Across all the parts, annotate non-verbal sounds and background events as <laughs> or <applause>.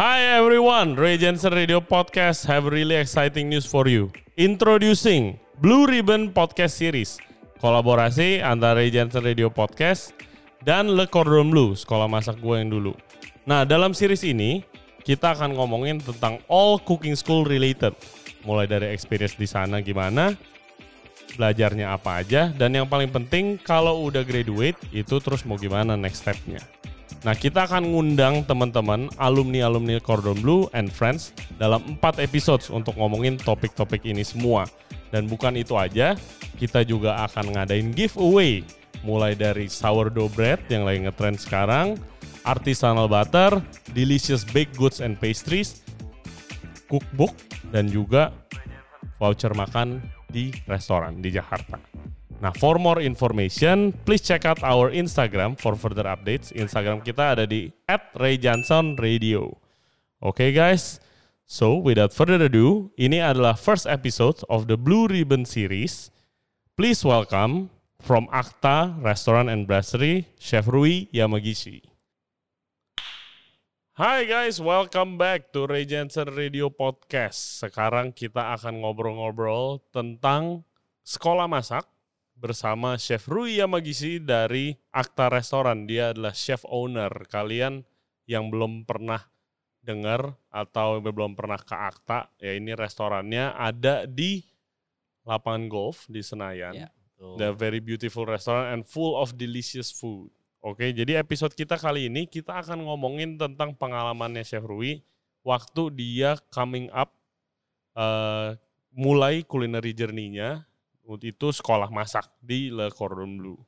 Hi everyone, Ray Jensen Radio Podcast have really exciting news for you. Introducing Blue Ribbon Podcast Series, kolaborasi antara Ray Jensen Radio Podcast dan Le Cordon Bleu, sekolah masak gue yang dulu. Nah, dalam series ini kita akan ngomongin tentang all cooking school related. Mulai dari experience di sana gimana, belajarnya apa aja, dan yang paling penting kalau udah graduate itu terus mau gimana next stepnya. Nah kita akan ngundang teman-teman alumni-alumni Cordon Bleu and Friends dalam 4 episodes untuk ngomongin topik-topik ini semua. Dan bukan itu aja, kita juga akan ngadain giveaway. Mulai dari sourdough bread yang lagi ngetrend sekarang, artisanal butter, delicious baked goods and pastries, cookbook, dan juga voucher makan di restoran di Jakarta. Nah, for more information, please check out our Instagram for further updates. Instagram kita ada di @rayjohnson_radio. Oke okay, guys, so without further ado, ini adalah first episode of the Blue Ribbon series. Please welcome from Akta Restaurant and Brasserie, Chef Rui Yamagishi. Hai guys, welcome back to Ray Jensen Radio Podcast. Sekarang kita akan ngobrol-ngobrol tentang sekolah masak bersama Chef Rui Yamagishi dari Akta Restoran. Dia adalah chef owner. Kalian yang belum pernah dengar atau belum pernah ke Akta, ya ini restorannya ada di lapangan golf di Senayan. Yeah, The very beautiful restaurant and full of delicious food. Oke, jadi episode kita kali ini kita akan ngomongin tentang pengalamannya Chef Rui waktu dia coming up uh, mulai culinary journey-nya itu sekolah masak di Le Cordon Bleu.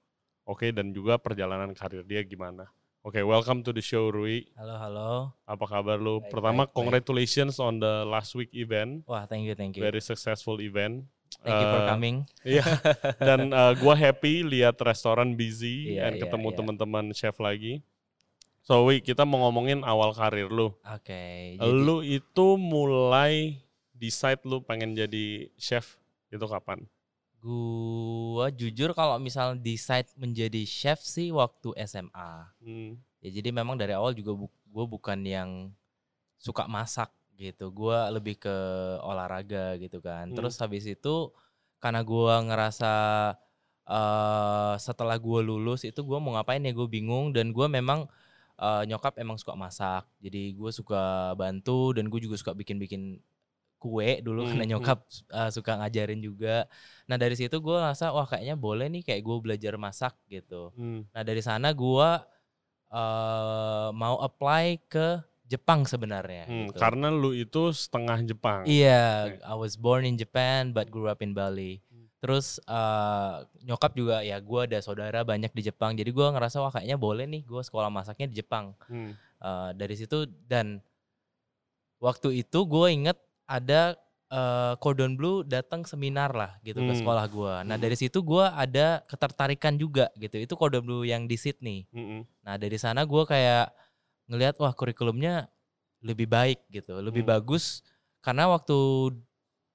Oke, okay, dan juga perjalanan karir dia gimana. Oke, okay, welcome to the show Rui. Halo, halo. Apa kabar lu? Baik, Pertama, baik, congratulations baik. on the last week event. Wah, thank you, thank you. Very successful event. Thank uh, you for uh, coming. Iya. <laughs> Dan uh, gua happy lihat restoran busy yeah, dan yeah, ketemu yeah. teman-teman chef lagi. So, Wi, kita mau ngomongin awal karir lu. Oke. Okay, lu itu mulai decide lu pengen jadi chef itu kapan? Gua jujur kalau misal decide menjadi chef sih waktu SMA. Hmm. Ya jadi memang dari awal juga bu gue bukan yang suka masak gitu. Gue lebih ke olahraga gitu kan. Hmm. Terus habis itu karena gue ngerasa uh, setelah gue lulus itu gue mau ngapain ya gue bingung dan gue memang uh, nyokap emang suka masak. Jadi gue suka bantu dan gue juga suka bikin-bikin kue dulu <laughs> hmm, karena nyokap uh, suka ngajarin juga. Nah dari situ gue rasa wah kayaknya boleh nih kayak gue belajar masak gitu. Hmm. Nah dari sana gue uh, mau apply ke Jepang sebenarnya. Hmm, gitu. Karena lu itu setengah Jepang. Iya, yeah, I was born in Japan but grew up in Bali. Hmm. Terus uh, nyokap juga ya gue ada saudara banyak di Jepang, jadi gue ngerasa wah kayaknya boleh nih gue sekolah masaknya di Jepang. Hmm. Uh, dari situ dan waktu itu gue inget ada uh, Cordon Bleu datang seminar lah gitu hmm. ke sekolah gue. Nah hmm. dari situ gue ada ketertarikan juga gitu. Itu Cordon Bleu yang di Sydney. Hmm. Nah dari sana gue kayak ngelihat wah kurikulumnya lebih baik gitu, lebih hmm. bagus karena waktu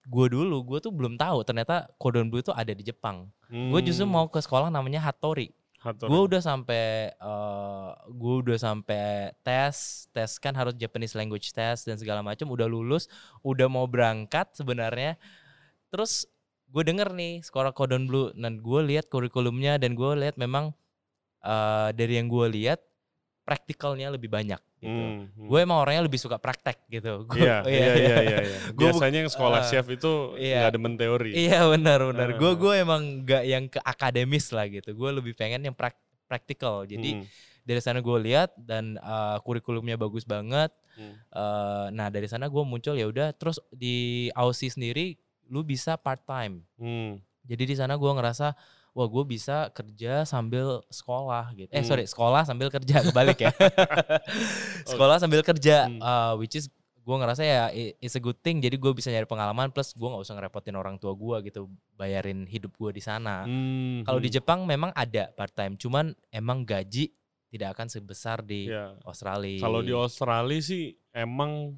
gue dulu gue tuh belum tahu ternyata Cordon Bleu itu ada di Jepang. Hmm. Gue justru mau ke sekolah namanya Hattori. Gue udah sampai uh, eh, gue udah sampai tes, tes kan harus Japanese language test dan segala macam udah lulus, udah mau berangkat sebenarnya. Terus gue denger nih sekolah Cordon Bleu dan gue lihat kurikulumnya dan gue lihat memang uh, dari yang gue lihat praktikalnya lebih banyak gitu. Hmm, hmm. Gue emang orangnya lebih suka praktek gitu. Iya, iya, iya, iya, iya. iya. <laughs> Biasanya yang sekolah uh, chef itu iya, gak demen teori. Iya, benar, benar. Gue uh. gue emang gak yang ke akademis lah gitu. Gue lebih pengen yang prak praktikal. Jadi hmm. dari sana gue lihat dan uh, kurikulumnya bagus banget. Hmm. Uh, nah dari sana gue muncul ya udah. Terus di Aussie sendiri, lu bisa part time. Hmm. Jadi di sana gue ngerasa wah gue bisa kerja sambil sekolah gitu. Eh hmm. sorry sekolah sambil kerja <laughs> kebalik ya. sekolah sambil kerja, hmm. uh, which is gue ngerasa ya it's a good thing. Jadi gue bisa nyari pengalaman plus gue nggak usah ngerepotin orang tua gue gitu, bayarin hidup gue di sana. Hmm. Kalau di hmm. Jepang memang ada part time, cuman emang gaji tidak akan sebesar di yeah. Australia. Kalau di Australia sih emang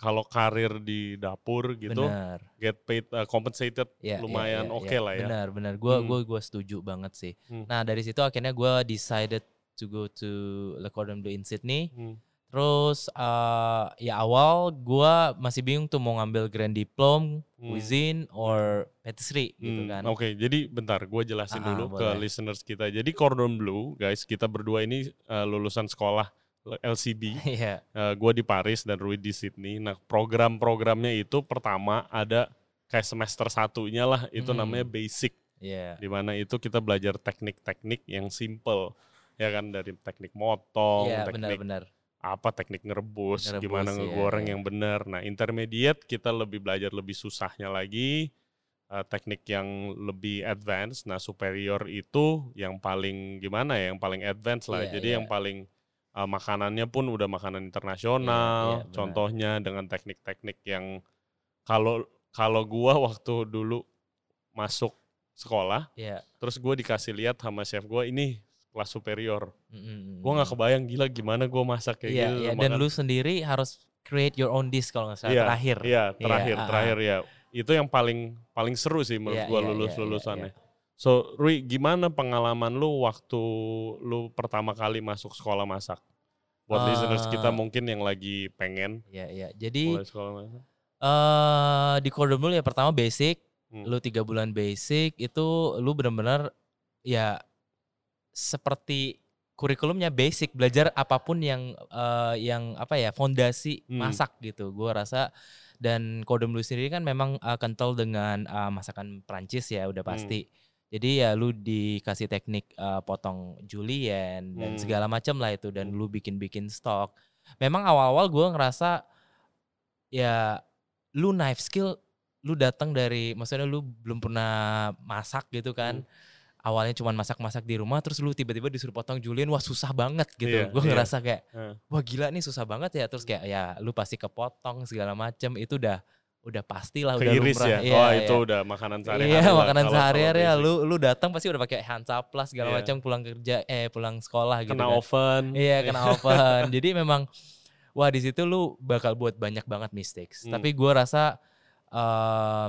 kalau karir di dapur gitu bener. get paid uh, compensated yeah, iya, lumayan yeah, yeah, oke okay yeah. lah ya. Benar benar. Gue hmm. gue gue setuju banget sih. Hmm. Nah, dari situ akhirnya gue decided to go to Le Cordon Bleu in Sydney. Hmm. Terus uh, ya awal gua masih bingung tuh mau ngambil grand diplom, Hmm. cuisine or patisserie gitu Hmm, kan. Oke, jadi bentar, gue jelasin Ah, dulu ke boleh. listeners kita. Jadi Cordon Bleu, guys, kita berdua ini eh, lulusan sekolah LCB. <laughs> Iya. gue di Paris dan Rui di Sydney. Nah, program-programnya itu pertama ada kayak semester satunya lah, itu Hmm. namanya basic. Iya. Di mana itu kita belajar teknik-teknik yang simple. Ya kan, dari teknik motong, Iya, teknik benar-benar. apa teknik ngerebus, Ngerebus, gimana iya, ngegoreng iya. yang benar. Nah, intermediate kita lebih belajar lebih susahnya lagi, eh, teknik yang lebih advance. Nah, superior itu yang paling gimana ya, yang paling advance lah. Iya, Jadi iya. yang paling eh, makanannya pun udah makanan Iya, internasional. iya, benar. contohnya dengan teknik-teknik yang kalau kalau gua waktu dulu masuk sekolah, Iya. terus gue dikasih lihat sama chef gua ini kelas superior. Mm-mm. Gue nggak kebayang gila gimana gue masak kayak Iya, gitu. iya. Dan lu sendiri harus create your own dish kalau nggak salah Iya, terakhir. Iya, terakhir, ah, ah. terakhir ya. Itu yang paling paling seru sih menurut Iya, gua iya, lulus iya, lulusannya. iya, So, Rui, gimana pengalaman lu waktu lu pertama kali masuk sekolah masak? Buat Eh, listeners kita mungkin yang lagi pengen Iya, iya. Jadi mulai sekolah masak. eh di Cordon Bleu ya pertama basic, Hmm. lu tiga bulan basic itu lu benar-benar ya seperti kurikulumnya basic belajar apa pun yang eh, yang apa ya fondasi Hmm. masak gitu gua rasa dan Cordon Bleu sendiri kan memang eh, kental dengan eh, masakan Prancis ya udah Hmm. Jadi ya lu dikasih teknik eh, potong julienne dan Hmm. segala macam lah itu dan Hmm. lu bikin-bikin stok. Memang awal-awal gua ngerasa ya lu knife skill lu datang dari maksudnya lu belum pernah masak gitu kan. Awalnya cuman masak-masak di rumah terus lu tiba-tiba disuruh potong julienne wah susah banget gitu. Iya, gue iya. ngerasa kayak wah gila nih susah banget ya. Terus kayak ya lu pasti kepotong segala macem. Itu udah udah pastilah udah lumrah ya. Iya, oh, iya. itu udah makanan sehari-hari. Iya lah makanan sehari-hari ya lu lu datang pasti udah pakai plus segala Iya. macam pulang kerja eh pulang sekolah gitu kena kan. oven. Iya kena oven. Jadi memang wah di situ lu bakal buat banyak banget mistakes. Hmm. Tapi gua rasa eh,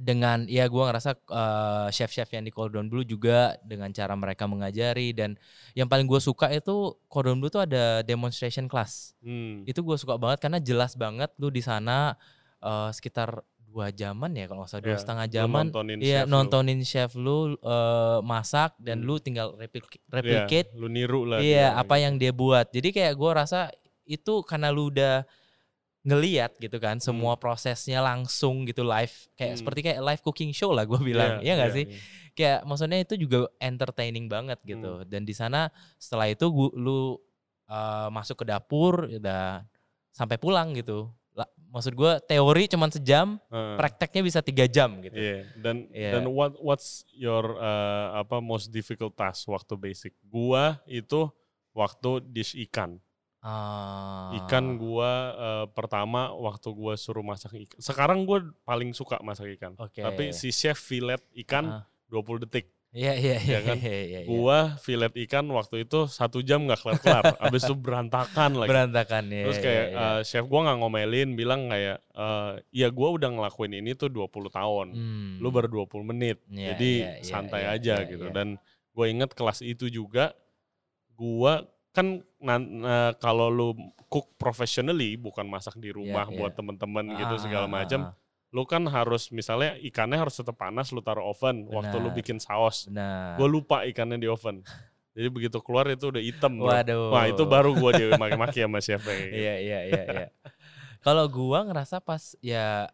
dengan ya gua ngerasa eh, chef-chef yang di Cordon Bleu juga dengan cara mereka mengajari dan yang paling gue suka itu Cordon Bleu tuh ada demonstration class. Hmm. Itu gue suka banget karena jelas banget lu di sana eh, sekitar dua jaman ya kalau nggak salah dua Iya, setengah lu jaman nontonin Iya chef lu. nontonin chef lu eh, masak dan Hmm. lu tinggal replik- Iya, replicate lu niru lah. Iya, dia. apa yang dia buat. Jadi kayak gue rasa itu karena lu udah ngeliat gitu kan semua prosesnya langsung gitu live kayak Hmm. seperti kayak live cooking show lah gue bilang Iya, ya nggak iya, sih iya. kayak maksudnya itu juga entertaining banget gitu dan di sana setelah itu gua, lu uh, masuk ke dapur udah sampai pulang gitu maksud gue teori cuman sejam Heeh. prakteknya bisa tiga jam gitu Iya, dan Iya. dan what what's your uh, apa most difficult task waktu basic? Gua itu waktu dish ikan. Ah. Ikan gua uh, pertama waktu gua suruh masak ikan. Sekarang gua paling suka masak ikan. Oke. Tapi si chef fillet ikan Ah. 20 detik. Iya iya iya Ya kan? iya, iya, iya. Gua fillet ikan waktu itu satu jam nggak kelar-kelar. <laughs> Abis itu berantakan lagi. berantakan ya. Terus kayak uh, chef gua nggak ngomelin, bilang kayak, uh, ya gua udah ngelakuin ini tuh 20 tahun. Hmm. Lu baru 20 menit. Iya, Jadi iya, iya, santai iya, aja iya, gitu. iya. Dan gue inget kelas itu juga, gua kan eh, kalau lu cook professionally, bukan masak di rumah iya. buat temen-temen gitu Ah, segala ah, macam. ah, Lu kan harus misalnya ikannya harus tetap panas, lu taruh oven waktu lu Benar. bikin saus. Benar. Gue lupa ikannya di oven. Jadi begitu keluar itu udah hitam. bro. Waduh. Wah itu baru gue dimaki-maki sama chef gitu. Iya iya iya iya. Kalau gua ngerasa pas ya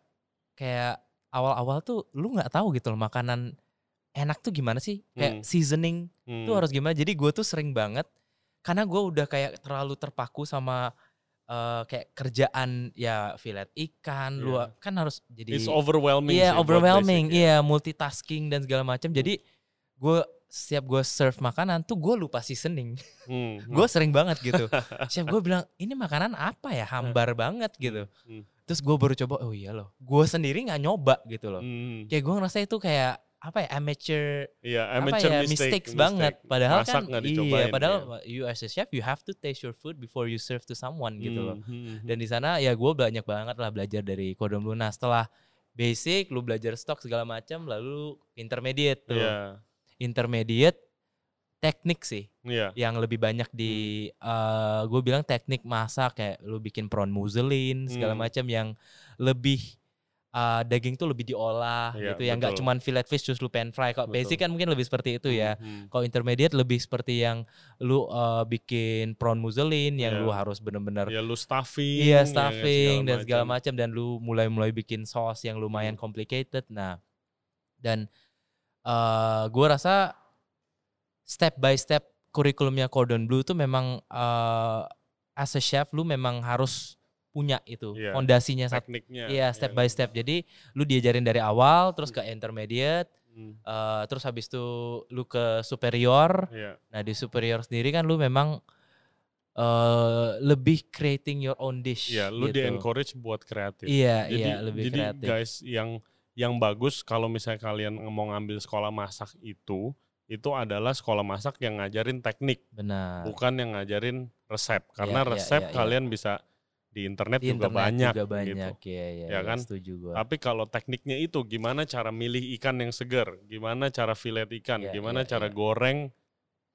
kayak awal-awal tuh lu nggak tahu gitu loh makanan enak tuh gimana sih? Kayak Hmm. seasoning Hmm. tuh harus gimana. Jadi gua tuh sering banget karena gua udah kayak terlalu terpaku sama eh, kayak kerjaan ya fillet ikan, lu Iya. kan harus jadi It's overwhelming Iya, buat overwhelming. ya. Iya, multitasking dan segala macam. Jadi gue setiap gue serve makanan tuh gue lupa seasoning. Hmm. <laughs> gue sering banget gitu. <laughs> Chef gue bilang ini makanan apa ya hambar banget gitu. Hmm. Terus gue baru coba oh iya loh. Gue sendiri nggak nyoba gitu loh. Hmm. Kayak gue ngerasa itu kayak apa ya amateur Iya, apa amateur ya mistake, mistakes banget. Padahal Masak kan iya padahal iya. you as a chef you have to taste your food before you serve to someone gitu loh. Hmm, hmm, Dan di sana ya gue banyak banget lah belajar dari Cordon Bleu. Nah setelah basic, lu belajar stok segala macam, lalu intermediate tuh. Iya. Intermediate, teknik sih Iya. yang lebih banyak di gue bilang teknik masak kayak lu bikin prawn muselin segala Hmm. macam yang lebih uh, daging tuh lebih diolah Iya, gitu ya nggak cuman fillet fish terus lu pan fry kalau basic kan mungkin lebih seperti itu ya Hmm. kalau intermediate lebih seperti yang lu uh, bikin prawn muselin yang Iya. lu harus bener-bener Ya lu stuffing. Iya ya stuffing dan segala macam. dan lu mulai-mulai bikin sauce yang lumayan Hmm. complicated. Nah, dan eh gua rasa step by step kurikulumnya Cordon Bleu tuh memang eh as a chef lu memang harus punya itu Iya, fondasinya. Tekniknya. Iya, step by kan. step. Jadi lu diajarin dari awal terus ke intermediate, Hmm. eh terus habis itu lu ke superior. Iya. Nah, di superior sendiri kan lu memang eh lebih creating your own dish. Iya, lu gitu. di encourage buat kreatif. Iya, jadi, iya, lebih jadi kreatif. guys yang yang bagus kalau misalnya kalian mau ngambil sekolah masak itu itu adalah sekolah masak yang ngajarin teknik Benar. bukan yang ngajarin resep karena Iya, iya, resep iya, iya. kalian bisa di internet, Di juga internet banyak juga gitu. banyak ya, ya, Ya kan? Setuju gua. Tapi kalau tekniknya itu gimana cara milih ikan yang segar, gimana cara filet ikan, Iya, gimana iya, cara iya. goreng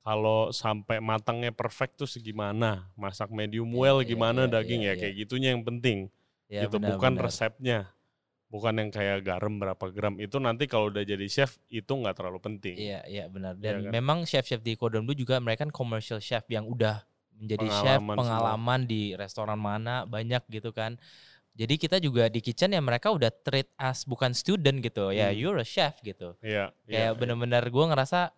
kalau sampai matangnya perfect tuh segimana, masak medium Iya, well iya, gimana iya, daging iya, ya iya. kayak gitunya yang penting. Ya, itu benar, bukan benar. resepnya. Bukan yang kayak garam berapa gram. Itu nanti kalau udah jadi chef itu nggak terlalu penting. Iya, iya benar. Iya Dan kan? memang chef-chef di Cordon Bleu juga mereka kan commercial chef yang udah menjadi chef Pengalaman pengalaman di restoran mana banyak gitu kan. Jadi kita juga di kitchen ya mereka udah treat as bukan student gitu. Ya Hmm. you're a chef gitu. Iya, iya, Kayak iya. bener-bener gue ngerasa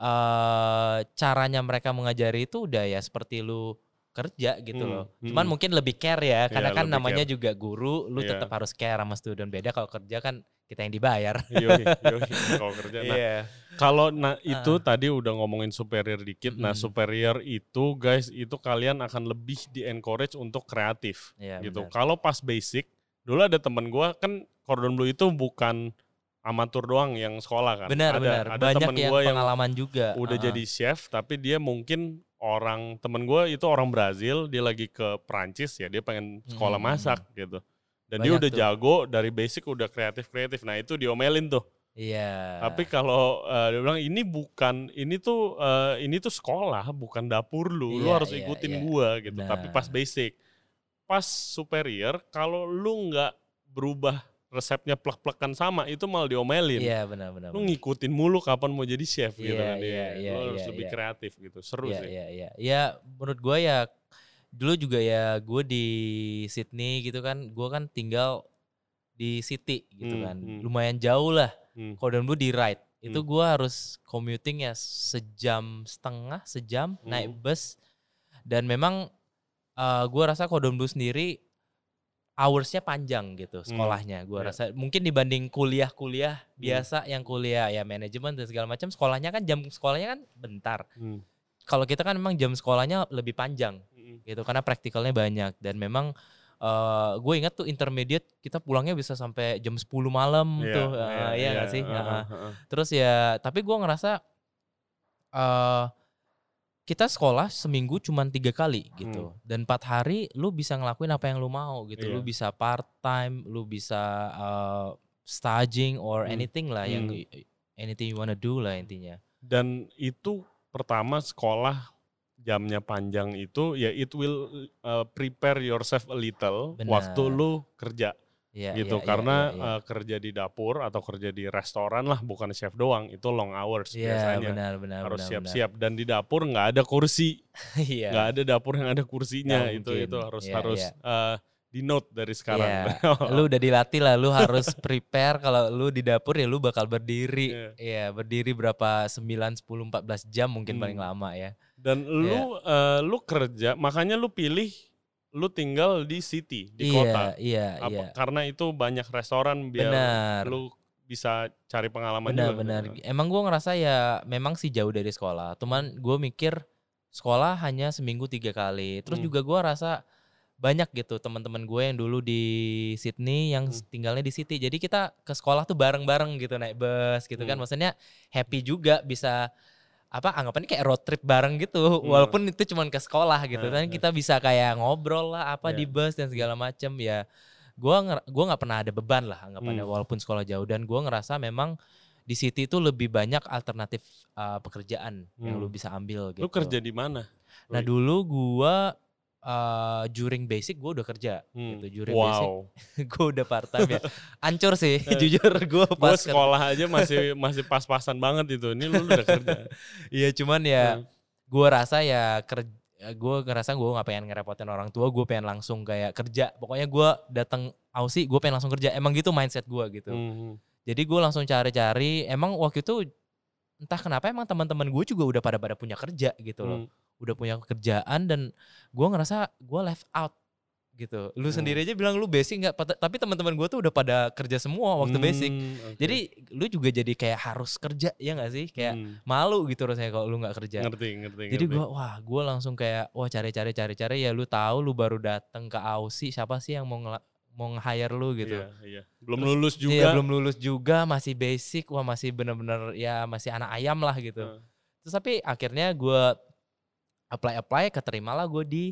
eh caranya mereka mengajari itu udah ya seperti lu kerja gitu Hmm, loh. hmm. Cuman mungkin lebih care ya, karena Iya, kan namanya care. juga guru, lu Iya. tetap harus care sama student. Beda kalau kerja kan kita yang dibayar. <laughs> Yoi, yoi, kalau kerja. Nah, Iya. kalau nah itu tadi udah ngomongin superior dikit. Nah, Mm-mm. superior itu guys, itu kalian akan lebih di encourage untuk kreatif Iya, gitu. Kalau pas basic, dulu ada temen gua kan Cordon Bleu itu bukan amatur doang yang sekolah kan. Benar, ada, benar. Ada Banyak temen yang gua yang pengalaman juga. udah Uh-uh. jadi chef tapi dia mungkin orang temen gue itu orang Brazil dia lagi ke Prancis ya dia pengen sekolah Hmm. masak gitu dan dia Banyak udah tuh. jago dari basic udah kreatif kreatif nah itu diomelin tuh Iya. tapi kalau eh, dia bilang ini bukan ini tuh eh, ini tuh sekolah bukan dapur lu lu Iya, harus iya, ikutin iya. gua gitu tapi Benar. pas basic pas superior kalau lu nggak berubah resepnya plek-plekan sama itu malah diomelin Iya, benar-benar. lu ngikutin mulu kapan mau jadi chef gitu Iya, kan iya, Iya, iya, lu harus iya, lebih iya. kreatif gitu seru Iya, sih iya, iya. Ya, menurut gue ya dulu juga ya gue di Sydney gitu kan, gue kan tinggal di city gitu Hmm, kan, hmm. lumayan jauh lah. Hmm. Cordon Bleu di ride, itu Hmm. gue harus commuting ya sejam setengah, sejam naik Hmm. bus. Dan memang uh, gue rasa Cordon Bleu sendiri hoursnya panjang gitu sekolahnya. Gue iya. rasa mungkin dibanding kuliah-kuliah Hmm. biasa yang kuliah ya manajemen dan segala macam, sekolahnya kan jam sekolahnya kan bentar Hmm. kalau kita kan memang jam sekolahnya lebih panjang Hmm. gitu karena praktikalnya banyak dan memang eh gue ingat tuh intermediate kita pulangnya bisa sampai jam 10 malam Iya, tuh iya, eh, iya nggak sih Heeh, Heeh. heeh. terus ya tapi gue ngerasa eh kita sekolah seminggu cuma tiga kali gitu dan empat hari lu bisa ngelakuin apa yang lu mau gitu Hmm. Iya. lu bisa part time lu bisa eh, staging or Hmm. anything lah yang Hmm. anything you wanna do lah intinya Dan itu pertama sekolah jamnya panjang itu ya it will uh, prepare yourself a little Benar. waktu lu kerja Iya, gitu iya, iya, karena iya, iya. uh, kerja di dapur atau kerja di restoran lah bukan chef doang itu long hours Iya biasanya benar benar harus siap-siap dan di dapur nggak ada kursi. <laughs> Iya. nggak ada dapur yang ada kursinya Nggak itu mungkin. itu harus Iya, harus iya. uh, di note dari sekarang Iya. <laughs> lu udah dilatih lah, lu harus prepare kalau lu di dapur ya lu bakal berdiri. Iya. Iya, berdiri berapa 9 10 14 jam mungkin Hmm. paling lama ya. Dan lu eh, lu kerja, makanya lu pilih lu tinggal di city, di iya, kota. Iya, Apa, iya. Karena itu banyak restoran biar Benar. lu bisa cari pengalaman Benar, juga. benar. Emang gua ngerasa ya memang sih jauh dari sekolah. Cuman gue mikir sekolah hanya seminggu tiga kali. Terus Hmm. juga gua rasa banyak gitu teman-teman gue yang dulu di Sydney yang Hmm. tinggalnya di city. Jadi kita ke sekolah tuh bareng-bareng gitu naik bus gitu kan. Hmm. Maksudnya happy juga bisa apa anggapannya kayak road trip bareng gitu. Walaupun itu cuman ke sekolah gitu. Hmm, hmm. kita bisa kayak ngobrol lah apa di Iya. bus dan segala macem ya. Gua nger- gua nggak pernah ada beban lah anggapannya Hmm. walaupun sekolah jauh dan gua ngerasa memang di City itu lebih banyak alternatif uh, pekerjaan yang Hmm. lu bisa ambil gitu. Lu kerja di mana? Nah dulu gua uh, during basic gua udah kerja Hmm. gitu. During basic Wow. <laughs> gua udah part time ya. <laughs> Ancur sih jujur gua Gue pas kerja. sekolah aja masih masih pas-pasan banget itu. Ini lu udah kerja. <laughs> Iya cuman ya Hmm. gua rasa ya kerja gue ngerasa gue nggak pengen ngerepotin orang tua gue pengen langsung kayak kerja pokoknya gua datang Aussie gue pengen langsung kerja emang gitu mindset gua gitu Hmm. jadi gue langsung cari-cari emang waktu itu entah kenapa emang teman-teman gue juga udah pada pada punya kerja gitu loh Hmm. Udah punya kerjaan dan gue ngerasa gue left out gitu lu Hmm. sendiri aja bilang lu basic nggak tapi teman-teman gue tuh udah pada kerja semua waktu Hmm, basic oke. jadi lu juga jadi kayak harus kerja ya nggak sih kayak Hmm. malu gitu rasanya kalau lu nggak kerja ngerti ngerti. jadi gue wah gue langsung kayak wah cari-cari cari-cari ya lu tahu lu baru datang ke Aussie siapa sih yang mau mau nge-hire lu gitu Iya, iya. Belum lulus juga. Iya belum lulus juga masih basic wah masih bener-bener ya masih anak ayam lah gitu Hmm. terus tapi akhirnya gue apply apply keterima lah gue di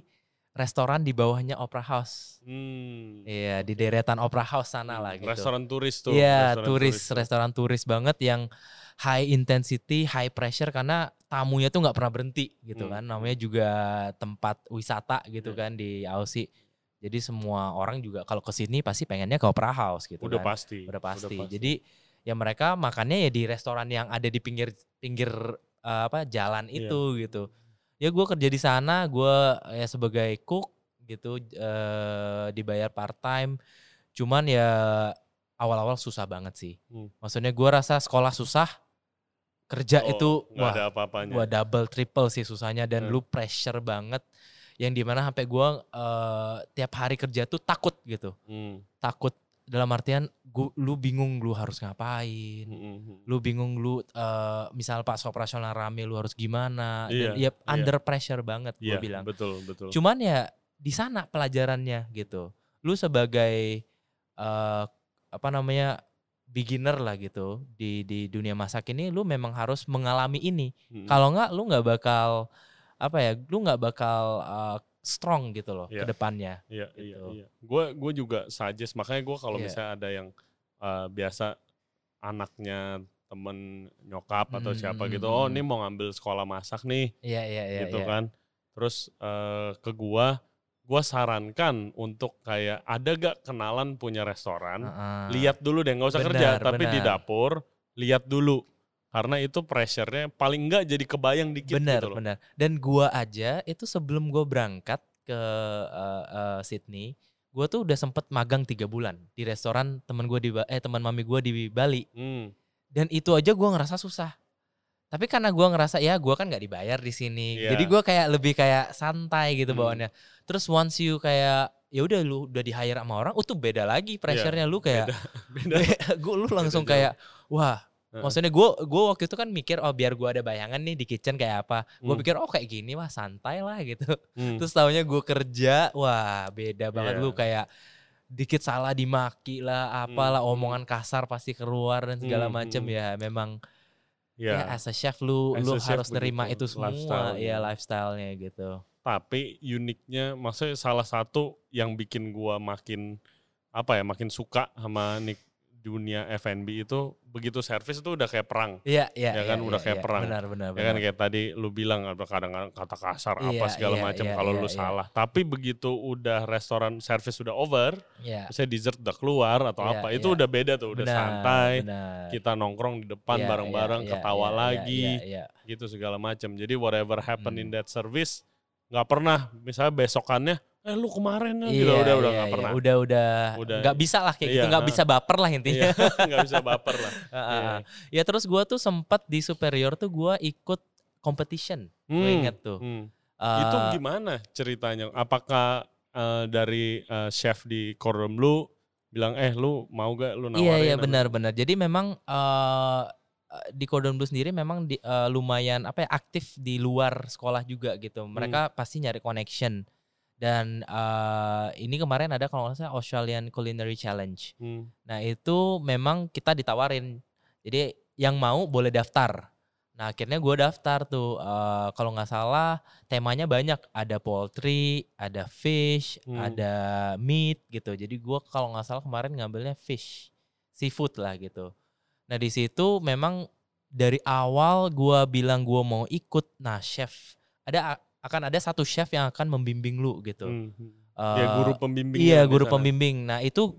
restoran di bawahnya Opera House Hmm. iya di deretan Opera House sana lah gitu Restoran turis tuh. Iya, turis, tuh. restoran turis banget yang high intensity, high pressure karena tamunya tuh nggak pernah berhenti gitu Hmm. kan. Namanya juga tempat wisata gitu Iya. kan di Aussie. Jadi semua orang juga kalau ke sini pasti pengennya ke Opera House gitu Udah kan. pasti. Udah pasti. Jadi ya mereka makannya ya di restoran yang ada di pinggir pinggir eh, apa jalan Iya. itu gitu. Ya gue kerja di sana, gue ya sebagai cook gitu eh, dibayar part time. Cuman ya awal-awal susah banget sih. Hmm. Maksudnya gue rasa sekolah susah, kerja Oh, itu wah ada apa-apanya. gua double triple sih susahnya dan Hmm. lu pressure banget. Yang di mana sampai gue eh, tiap hari kerja tuh takut gitu, Hmm. takut dalam artian gua, lu bingung lu harus ngapain Hmm, hmm. lu bingung lu eh, misal pas operasional rame lu harus gimana dan ya iya. under pressure banget gue Iya, bilang betul, betul. cuman ya di sana pelajarannya gitu lu sebagai eh, apa namanya beginner lah gitu di di dunia masak ini lu memang harus mengalami ini Hmm. kalau nggak lu nggak bakal apa ya lu nggak bakal eh, strong gitu loh Iya. ke depannya Iya, iya, gitu. iya. Gue gue juga suggest makanya gue kalau Iya. misalnya ada yang uh, biasa anaknya temen nyokap atau Mm, siapa mm, gitu, mm, oh mm. ini mau ngambil sekolah masak nih, iya iya iya gitu iya. kan. Terus uh, ke gua, gua sarankan untuk kayak ada gak kenalan punya restoran, Heeh. lihat dulu deh, nggak usah kerja, Benar, tapi di dapur lihat dulu, karena itu pressure-nya paling enggak jadi kebayang dikit benar gitu loh. benar dan gua aja itu sebelum gua berangkat ke eh, eh, Sydney gua tuh udah sempet magang tiga bulan di restoran teman gua di eh teman mami gua di Bali Hmm, dan itu aja gua ngerasa susah tapi karena gua ngerasa ya gua kan nggak dibayar di sini Iya. jadi gua kayak lebih kayak santai gitu Hmm. bawaannya terus once you kayak ya udah lu udah di hire sama orang oh tuh beda lagi pressure-nya lu kayak beda. <laughs> <laughs> gua lu langsung jauh. kayak wah. Maksudnya gue gua waktu itu kan mikir oh biar gue ada bayangan nih di kitchen kayak apa. Gue Hmm. pikir oh kayak gini wah santai lah gitu. Hmm. Terus tahunya gue kerja wah beda banget Iya. lu kayak dikit salah dimaki lah apalah Hmm. omongan kasar pasti keluar dan segala Hmm, macem hmm. ya memang Ya. ya as a chef lu As lu chef harus terima itu semua lifestyle-nya. ya lifestyle-nya gitu. tapi uniknya maksudnya salah satu yang bikin gua makin apa ya makin suka sama nik dunia F&B itu begitu servis itu udah kayak perang Iya iya Ya kan, iya, udah iya, kayak iya. perang. Benar benar ya kan kayak tadi lu bilang ada kadang-kadang kata kasar apa Iya, segala iya, macam iya, kalau iya, lu iya. salah tapi begitu udah restoran servis udah over Iya. misalnya dessert udah keluar atau Iya, apa itu iya. udah beda tuh udah Benar, santai benar. kita nongkrong di depan Iya, bareng-bareng iya, ketawa iya, iya, lagi iya, iya. gitu segala macam jadi whatever happen in Hmm. that service nggak pernah misalnya besokannya eh lu kemarin ya gitu Iya, udah udah iya, nggak iya. pernah Udah udah Udah. nggak bisa lah kayak gitu, Iya, nggak ha. bisa baper lah intinya. Iya, <laughs> nggak bisa baper lah. <laughs> Ah, ah, Iya. ah. Ya terus gua tuh sempat di superior tuh gua ikut competition. Gue Hmm, inget tuh. hmm. Eh, Itu gimana ceritanya? Apakah eh, dari eh, chef di Cordon Bleu bilang eh lu mau gak lu nawarin? Iya iya apa?" benar-benar. Jadi memang eh di Cordon Bleu sendiri memang di, eh, lumayan apa ya aktif di luar sekolah juga gitu. Hmm. Mereka pasti nyari connection. Dan eh, ini kemarin ada kalau nggak salah Australian Culinary Challenge. Hmm, Nah itu memang kita ditawarin. Jadi yang mau boleh daftar. Nah akhirnya gue daftar tuh. Eh, kalau nggak salah temanya banyak. Ada poultry, ada fish, Hmm. ada meat gitu. Jadi gue kalau nggak salah kemarin ngambilnya fish, seafood lah gitu. Nah di situ memang dari awal gua bilang gua mau ikut. Nah chef ada akan ada satu chef yang akan membimbing lu gitu. Hmm. Eh, ya guru pembimbing. Iya guru pembimbing. Nah itu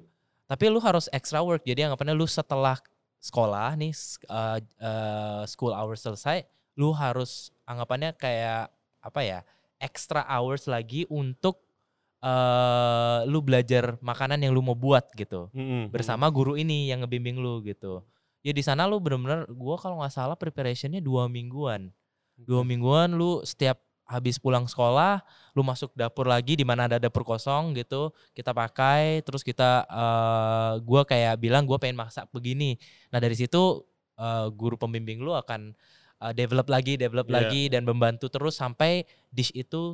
tapi lu harus extra work. Jadi anggapannya lu setelah sekolah nih uh, uh, school hours selesai, lu harus anggapannya kayak apa ya extra hours lagi untuk uh, lu belajar makanan yang lu mau buat gitu Hmm. bersama guru ini yang ngebimbing lu gitu. Ya di sana lu bener-bener gua kalau nggak salah preparationnya dua mingguan. Dua mingguan lu setiap habis pulang sekolah, lu masuk dapur lagi di mana ada dapur kosong gitu, kita pakai, terus kita, uh, gua kayak bilang gua pengen masak begini. Nah dari situ uh, guru pembimbing lu akan uh, develop lagi, develop Iya. lagi dan membantu terus sampai dish itu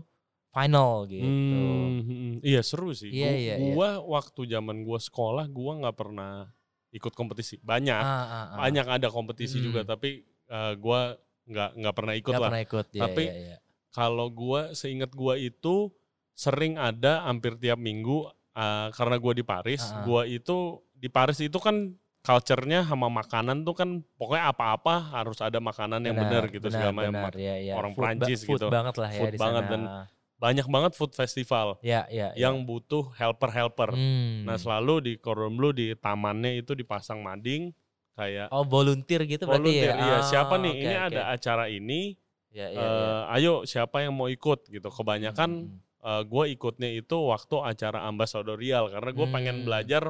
final gitu. Hmm, hmm. Iya seru sih. Iya, Gu- iya, iya. gua waktu zaman gua sekolah gua nggak pernah ikut kompetisi. Banyak, Ah, ah, ah. banyak ada kompetisi juga Mm. tapi eh, gua nggak nggak pernah ikut Nggak lah. pernah ikut. Iya, Tapi iya, iya. Kalau gua seingat gua itu sering ada hampir tiap minggu eh, karena gua di Paris, Ah, ah. gua itu di Paris itu kan culture-nya sama makanan tuh kan pokoknya apa-apa harus ada makanan yang benar gitu segala macam. benar, ya, ya. orang Food ba- Prancis food gitu. banget lah ya Food di banget sana. dan Banyak banget food festival ya, ya, ya. yang butuh helper-helper. Hmm. Nah selalu di Cordon Bleu di tamannya itu dipasang mading kayak Oh volunteer gitu berarti volunteer. ya? Iya, siapa Ah, nih? oke, ini oke. ada acara ini. Ya, ya, eh, ya. Ayo siapa yang mau ikut gitu. Kebanyakan Hmm, gue ikutnya itu waktu acara ambasadorial karena gue pengen Hmm. belajar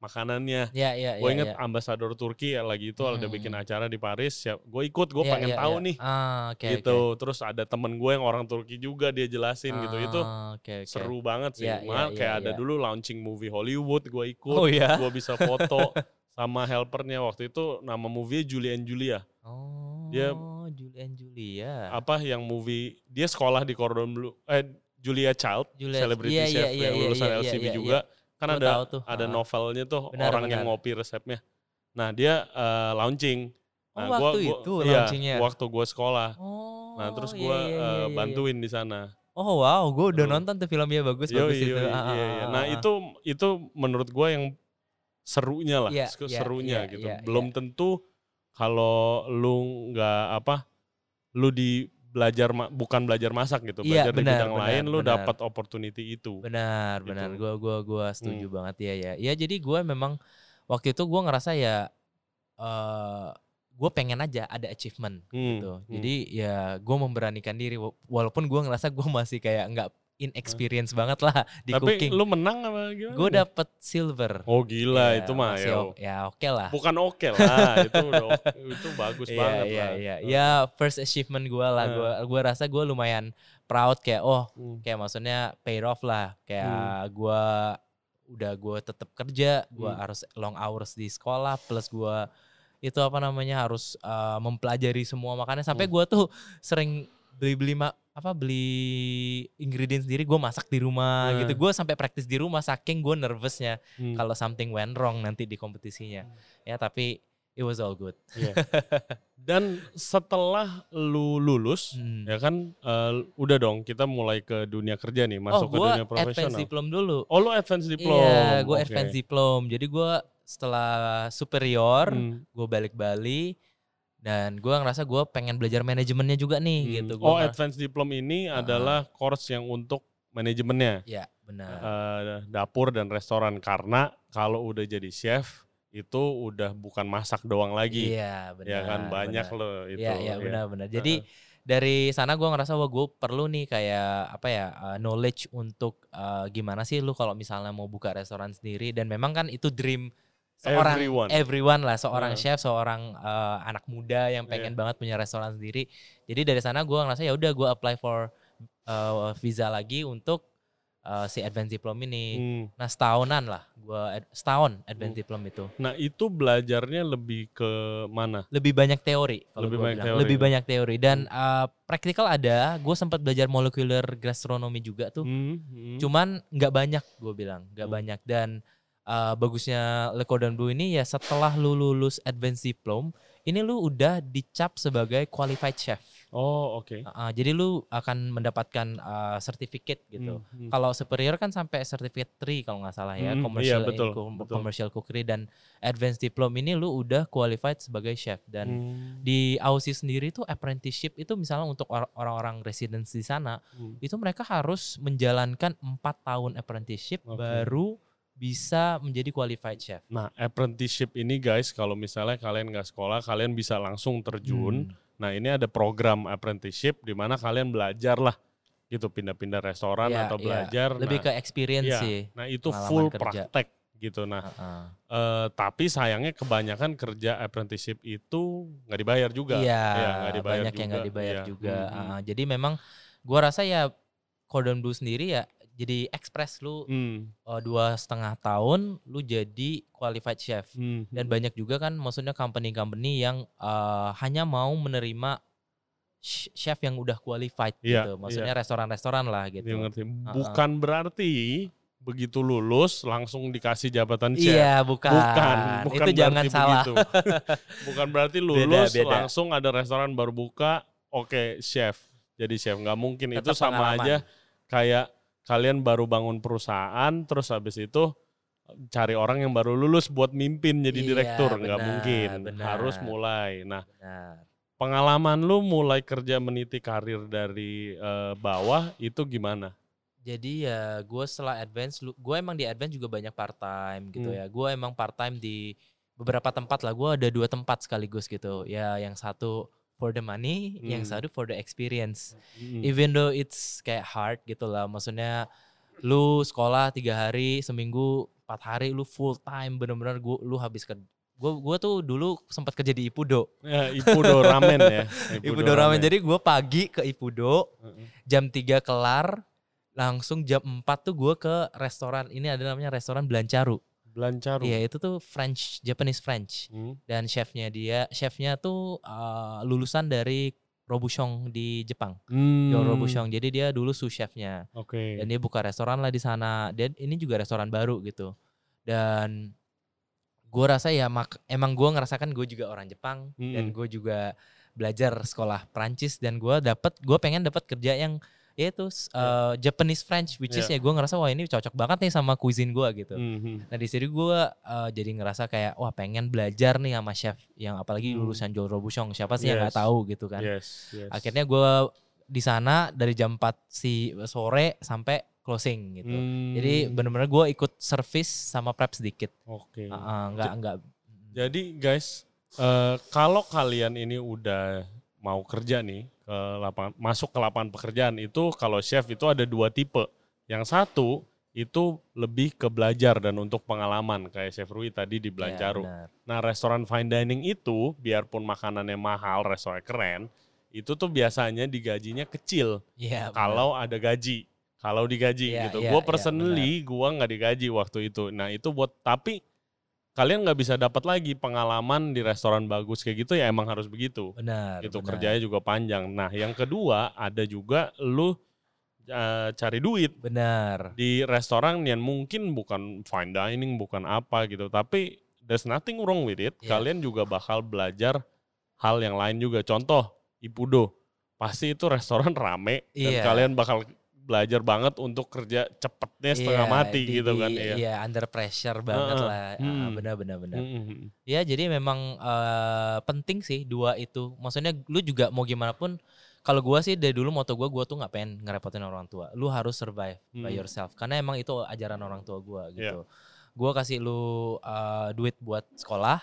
makanannya. Ya, ya, Gue ya, inget ya. ambasador Turki ya lagi itu ada Hmm. bikin acara di Paris. Gue ikut, gue Ya, pengen ya, tahu ya. nih Ah, oke, gitu. oke. Terus ada temen gue yang orang Turki juga dia jelasin gitu. Itu Ah, oke, oke. seru banget sih. Ya, ya, Malah ya, kayak ada ya. dulu launching movie Hollywood, gue ikut. Oh ya? Gue bisa foto sama helpernya waktu itu nama movie Julie and Julia. Oh, Dia- Julian Julia. Apa yang movie dia sekolah di Cordon Bleu eh Julia Child, Julia- celebrity iya, chef iya, iya, yang iya, lulusan iya, LCB iya, juga. Kan Gua ada tuh, ada novelnya tuh Benar, orang yang benar. ngopi resepnya. Nah, dia eh, launching. Oh, Nah, waktu itu iya, launchingnya? waktu gue sekolah. Oh, Nah, terus iya, gue iya, iya, iya, iya. bantuin di sana. Oh wow, gue udah Seru. nonton tuh filmnya bagus Yoi, bagus itu. yoi, Ah, ah, iya, iya. ah, Nah, ah. itu itu menurut gue yang serunya lah, Iya, iya, serunya iya, gitu. iya, Belum tentu kalau lu nggak apa, lu di belajar bukan belajar masak gitu, Iya, belajar di benar, bidang benar, lain, lu benar. dapat opportunity itu. Benar, Gitu. benar. Gua gua gua setuju Hmm. banget ya ya. Ya jadi gue memang waktu itu gua ngerasa ya eh gue pengen aja ada achievement Hmm, gitu. hmm. Jadi ya gue memberanikan diri wa- walaupun gua ngerasa gue masih kayak nggak inexperience banget lah di Tapi cooking. lu menang apa gimana? Gue dapet silver. Oh gila Ya, itu mah ya. ya oke lah. Bukan oke lah, <laughs> itu udah itu bagus Iya banget iya lah. iya. Ya first achievement gue lah. Gua rasa gue lumayan proud kayak oh Hmm. kayak maksudnya paid off lah kayak gua udah gue tetap kerja gua Hmm. harus long hours di sekolah plus gua itu apa namanya harus uh, mempelajari semua makanan sampai Hmm. gua tuh sering beli beli ma- apa beli ingredients sendiri gue masak di rumah Hmm. gitu gue sampai praktis di rumah saking gue nervousnya Hmm. kalau something went wrong nanti di kompetisinya ya tapi it was all good Iya. Dan setelah lu lulus, Hmm. ya kan eh, udah dong kita mulai ke dunia kerja nih, masuk oh ke dunia advance profesional. diplom dulu Oh lu advance diplom. Iya, gue Oke. advance diplom. Jadi gue setelah superior, Hmm. gue balik Bali dan gue ngerasa gue pengen belajar manajemennya juga nih Hmm. gitu. Oh Gua nggak- advance diplom ini Ah. adalah course yang untuk manajemennya, ya benar. eh, dapur dan restoran. Karena kalau udah jadi chef itu udah bukan masak doang lagi, Iya benar. ya kan banyak benar. loh itu. Iya iya ya. benar-benar. Jadi dari sana gue ngerasa wah gue perlu nih kayak apa ya uh, knowledge untuk uh, gimana sih lu kalau misalnya mau buka restoran sendiri dan memang kan itu dream seorang Everyone. everyone lah seorang Heeh. chef seorang uh, anak muda yang pengen Iya. banget punya restoran sendiri jadi dari sana gue ngerasa ya udah gue apply for uh, visa lagi untuk uh, si advance diploma ini Hmm. nah setahunan lah gue setahun advance Hmm. diploma itu Nah itu belajarnya lebih ke mana? lebih banyak teori kalau Lebih banyak bilang. teori, lebih ya. banyak teori dan uh, praktikal ada gue sempat belajar molecular gastronomy juga tuh Hmm, hmm. cuman nggak banyak gue bilang nggak Hmm. banyak dan uh, bagusnya Le Cordon Bleu ini ya setelah lu lulus advanced diploma ini lu udah dicap sebagai qualified chef Oh, oke. Uh, uh, jadi lu akan mendapatkan uh, certificate gitu. Hmm, hmm. Kalau superior kan sampai certificate 3 kalau nggak salah ya, Hmm, commercial iya, betul, co- betul. commercial cookery dan advanced diploma ini lu udah qualified sebagai chef dan Hmm, di Aussie sendiri tuh apprenticeship itu misalnya untuk or- orang-orang residence di sana hmm. itu mereka harus menjalankan empat tahun apprenticeship Oke. baru bisa menjadi qualified chef. Nah, apprenticeship ini guys, kalau misalnya kalian nggak sekolah, kalian bisa langsung terjun. Hmm. Nah, ini ada program apprenticeship di mana kalian belajar lah, gitu pindah-pindah restoran Ya, atau ya. belajar. Lebih nah, ke experience iya. sih. Nah, itu full kerja. praktek gitu. Nah, Heeh. eh, tapi sayangnya kebanyakan kerja apprenticeship itu nggak dibayar juga. Iya, Iya, nggak dibayar banyak yang nggak juga. dibayar Iya. juga. Hmm. Ah, jadi memang gua rasa ya Cordon Bleu sendiri ya jadi ekspres lu Hmm, eh, dua setengah tahun lu jadi qualified chef hmm, dan banyak juga kan maksudnya company-company yang eh, hanya mau menerima chef yang udah qualified Iya, gitu maksudnya restoran-restoran lah Dia gitu ngerti. Bukan berarti begitu lulus langsung dikasih jabatan chef. iya bukan, Bukan, bukan itu jangan salah begitu. <laughs> bukan berarti lulus beda. langsung ada restoran baru buka, oke chef. Jadi chef nggak mungkin itu Tetap sama pengalaman. aja kayak kalian baru bangun perusahaan terus habis itu cari orang yang baru lulus buat mimpin jadi Iya, direktur nggak mungkin benar. harus mulai nah Benar. pengalaman lu mulai kerja meniti karir dari eh, bawah itu gimana Jadi ya gue setelah advance, gue emang di advance juga banyak part time gitu Hmm. ya. Gue emang part time di beberapa tempat lah. Gue ada dua tempat sekaligus gitu. Ya yang satu for the money, yang Hmm. satu for the experience. Mm. Even though it's kayak hard gitu lah. Maksudnya lu sekolah tiga hari seminggu empat hari lu full time bener-bener gua lu habis kerja. Gue gua tuh dulu sempat kerja di Ipudo. Ya, Ipudo ramen ya <laughs> Ipudo ramen. Jadi gue pagi ke Ipudo, jam 3 kelar langsung jam 4 tuh gue ke restoran ini ada namanya restoran Blancaru. Belancaru Iya itu tuh French Japanese French Hmm. dan chefnya dia chefnya tuh uh, lulusan dari Robuchon di Jepang. Hmm. Yo Robuchon. Jadi dia dulu sous chefnya Oke. dan dia buka restoran lah di sana. Dan ini juga restoran baru gitu. Dan gue rasa ya mak emang gue ngerasakan gue juga orang Jepang dan Mm-mm. gue juga belajar sekolah Prancis dan gue dapat gue pengen dapat kerja yang ya itu uh, Japanese French which is Yeah. ya gue ngerasa wah ini cocok banget nih sama cuisine gue gitu. Mhm. Nah di situ gue uh, jadi ngerasa kayak wah pengen belajar nih sama chef yang apalagi Hmm. lulusan Joel Robuchon siapa sih yang nggak Yes. tahu gitu kan. Yes, yes. Akhirnya gue di sana dari jam 4 si sore sampai closing gitu. Hmm. Jadi bener-bener gue ikut service sama prep sedikit. Oke. Uh, uh, nggak nggak. Jadi guys, eh, kalau kalian ini udah mau kerja nih ke lapangan masuk ke lapangan pekerjaan itu kalau chef itu ada dua tipe. Yang satu itu lebih ke belajar dan untuk pengalaman kayak Chef Rui tadi di Belancaru. Ya, benar. Nah, restoran fine dining itu biarpun makanannya mahal, restoran keren, itu tuh biasanya digajinya kecil Iya. benar. kalau ada gaji. Kalau digaji Iya, gitu. iya, gue iya, personally gue nggak digaji waktu itu. Nah itu buat tapi kalian nggak bisa dapat lagi pengalaman di restoran bagus kayak gitu ya emang harus begitu. benar. Itu benar. kerjanya juga panjang. Nah yang kedua ada juga lu eh, cari duit Benar. di restoran yang mungkin bukan fine dining bukan apa gitu tapi there's nothing wrong with it. Iya. Kalian juga bakal belajar hal yang lain juga. Contoh Ipudo pasti itu restoran rame dan Iya. kalian bakal belajar banget untuk kerja cepetnya setengah Iya, mati di- gitu kan iya. Iya, under pressure banget Heeh. lah. Ah, Hmm. Benar benar benar. Mm-mm. Ya jadi memang eh, penting sih dua itu. Maksudnya lu juga mau gimana pun kalau gua sih dari dulu moto gua gua tuh nggak pengen ngerepotin orang tua. Lu harus survive by Hmm. yourself karena emang itu ajaran orang tua gua Iya. gitu. Gua kasih lu eh, duit buat sekolah,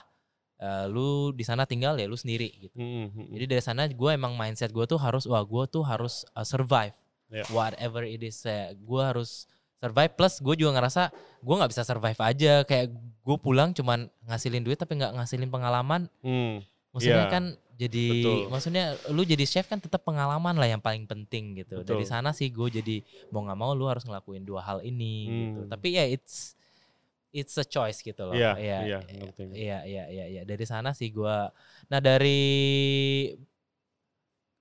eh, lu di sana tinggal ya lu sendiri gitu. Mm-mm. Jadi dari sana gue emang mindset gue tuh harus wah gue tuh harus uh, survive Yeah. whatever it is. gue harus survive plus gue juga ngerasa gue nggak bisa survive aja kayak gue pulang cuman ngasilin duit tapi nggak ngasilin pengalaman. Mm. Maksudnya Iya. kan jadi Betul. maksudnya lu jadi chef kan tetap pengalaman lah yang paling penting gitu. Betul. Dari sana sih gue jadi mau nggak mau lu harus ngelakuin dua hal ini gitu. Hmm. Tapi ya it's it's a choice gitu loh. Iya, Iya, iya. Iya, iya, iya, iya. Dari sana sih gua Nah, dari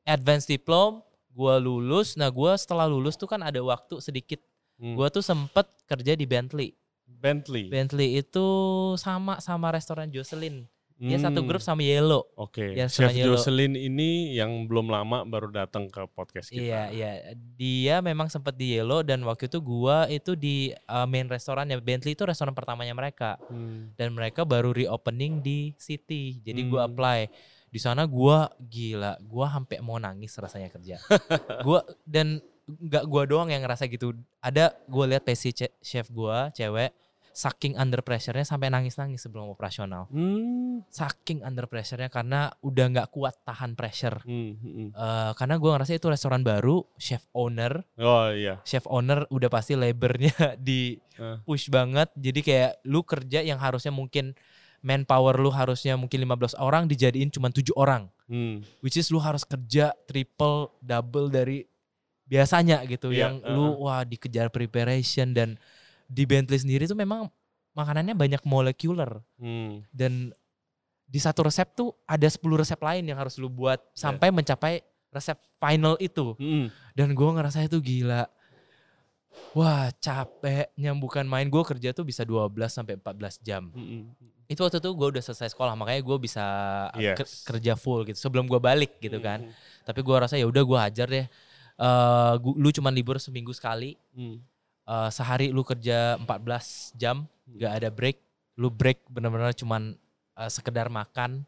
advance diploma gua lulus. Nah, gua setelah lulus tuh kan ada waktu sedikit. Mm. Gua tuh sempet kerja di Bentley. Bentley. Bentley itu sama sama restoran Jocelyn. Dia satu Hmm, grup sama Yellow. Oke. Ya, Chef Yellow. Jocelyn ini yang belum lama baru datang ke podcast kita. Iya, iya. Dia memang sempat di Yellow dan waktu itu gua itu di uh, main restorannya Bentley itu restoran pertamanya mereka Hmm. dan mereka baru reopening di City. Jadi gua Hmm. apply. Di sana gua gila, gua sampai mau nangis rasanya kerja. <laughs> gua dan nggak gua doang yang ngerasa gitu. Ada gua lihat PC chef gua, cewek saking under pressure-nya sampai nangis-nangis sebelum operasional. Hmm. Saking under pressure-nya karena udah nggak kuat tahan pressure. Hmm, hmm. Eh, karena gua ngerasa itu restoran baru, chef owner Oh iya. chef owner udah pasti labornya <laughs> di Eh. push banget jadi kayak lu kerja yang harusnya mungkin manpower lu harusnya mungkin 15 orang dijadiin cuma tujuh orang Hmm. which is lu harus kerja triple double dari biasanya gitu Iya, yang lu uh-uh. wah dikejar preparation dan di Bentley sendiri tuh memang makanannya banyak molekular Hmm. dan di satu resep tuh ada 10 resep lain yang harus lu buat Iya. sampai mencapai resep final itu Hmm. dan gue ngerasa itu gila wah capeknya bukan main gue kerja tuh bisa 12 sampai 14 jam Hmm. Itu waktu itu gue udah selesai sekolah makanya gue bisa Yes. ker- kerja full gitu sebelum gue balik gitu kan Hmm. tapi gue rasa ya udah gue hajar deh Eh, gua- lu cuman libur seminggu sekali Hmm. Eh, sehari lu kerja 14 jam gak ada break lu break bener-bener cuman eh, sekedar makan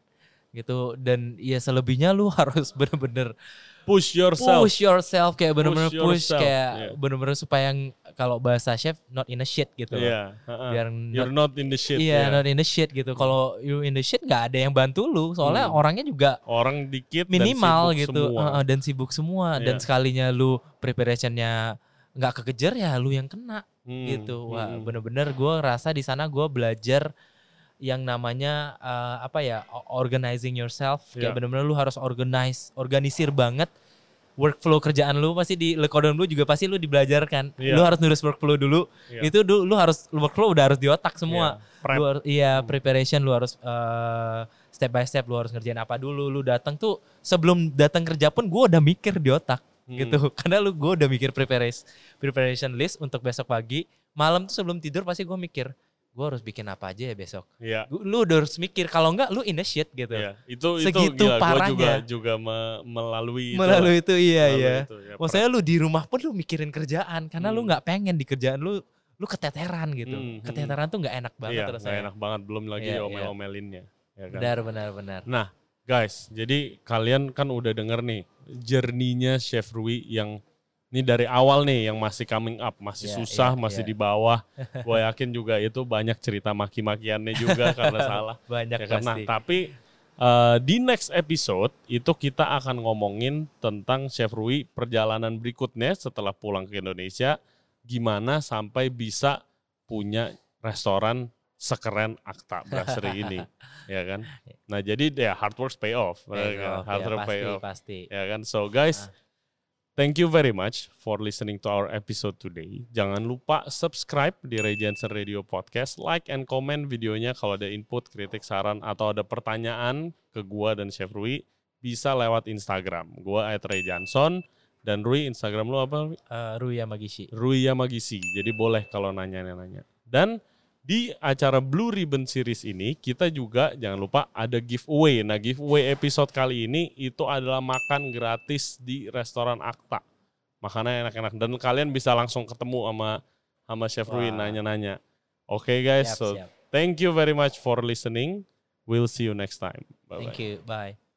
gitu dan ya selebihnya lu <laughs> harus bener-bener Push yourself. push yourself kayak bener-bener Push push, kayak yeah. bener-bener supaya yang kalau bahasa chef not in a shit gitu. Iya. ha-ha. biar You're not, not in the shit. iya ya. not in the shit gitu kalau you in the shit nggak ada yang bantu lu soalnya Hmm. orangnya juga Orang dikit dan minimal sibuk gitu semua. Heeh, dan sibuk semua dan Iya. sekalinya lu preparationnya nggak kekejar ya lu yang kena Hmm, gitu wah hmm. bener-bener gue rasa di sana gue belajar yang namanya eh, apa ya organizing yourself Iya. kayak bener-bener lu harus organize organisir banget workflow kerjaan lu pasti di lekodon lu juga pasti lu dibelajarkan Iya. lu harus nulis workflow dulu Iya. itu du- lu harus workflow udah harus di otak semua Iya, prep. lu harus, iya Hmm. preparation lu harus eh, step by step lu harus ngerjain apa dulu lu datang tuh sebelum datang kerja pun gue udah mikir di otak Hmm. gitu <laughs> karena lu gue udah mikir preparation preparation list untuk besok pagi malam tuh sebelum tidur pasti gue mikir gue harus bikin apa aja ya besok Iya. Gua- lu udah harus mikir kalau enggak lu in the shit gitu Iya, itu Segitu itu gila. Gua parahnya. juga juga me- melalui itu melalui itu iya Melalui iya itu, ya, maksudnya lu di rumah pun lu mikirin kerjaan karena lu Hmm. nggak pengen di kerjaan lu lu keteteran gitu Hmm, hmm. keteteran tuh nggak enak banget iya, terus nggak enak banget belum lagi Iya, iya. omel-omelinnya. Ya kan? benar benar benar Nah, guys, jadi kalian kan udah denger nih journey-nya Chef Rui yang ini dari awal nih yang masih coming up, masih Iya, susah, iya, masih iya. di bawah. Gue yakin juga itu banyak cerita maki-makiannya juga karena <laughs> salah. banyak ya? Nah, pasti tapi eh, di next episode itu kita akan ngomongin tentang Chef Rui perjalanan berikutnya setelah pulang ke Indonesia gimana sampai bisa punya restoran sekeren Akta Brasserie ini, <laughs> ya kan? Nah, jadi ya hard work pay off, Pay ya off, hard ya, work pasti pay off, pasti ya kan? So guys, Ah. Thank you very much for listening to our episode today. Jangan lupa subscribe di Ray Jensen Radio Podcast, like and comment videonya kalau ada input, kritik, saran atau ada pertanyaan ke gua dan Chef Rui bisa lewat Instagram. Gua @ray Johnson dan Rui Instagram lu apa? Eh, Ruya Magishi Rui Yamagisi. Jadi boleh kalau nanya-nanya. Dan di acara Blue Ribbon Series ini kita juga jangan lupa ada giveaway. Nah giveaway episode kali ini itu adalah makan gratis di restoran Akta. Makannya enak-enak dan kalian bisa langsung ketemu sama sama Chef Rui Wah. nanya-nanya. Oke guys, siap so siap thank you very much for listening. We'll see you next time. Bye bye. thank you bye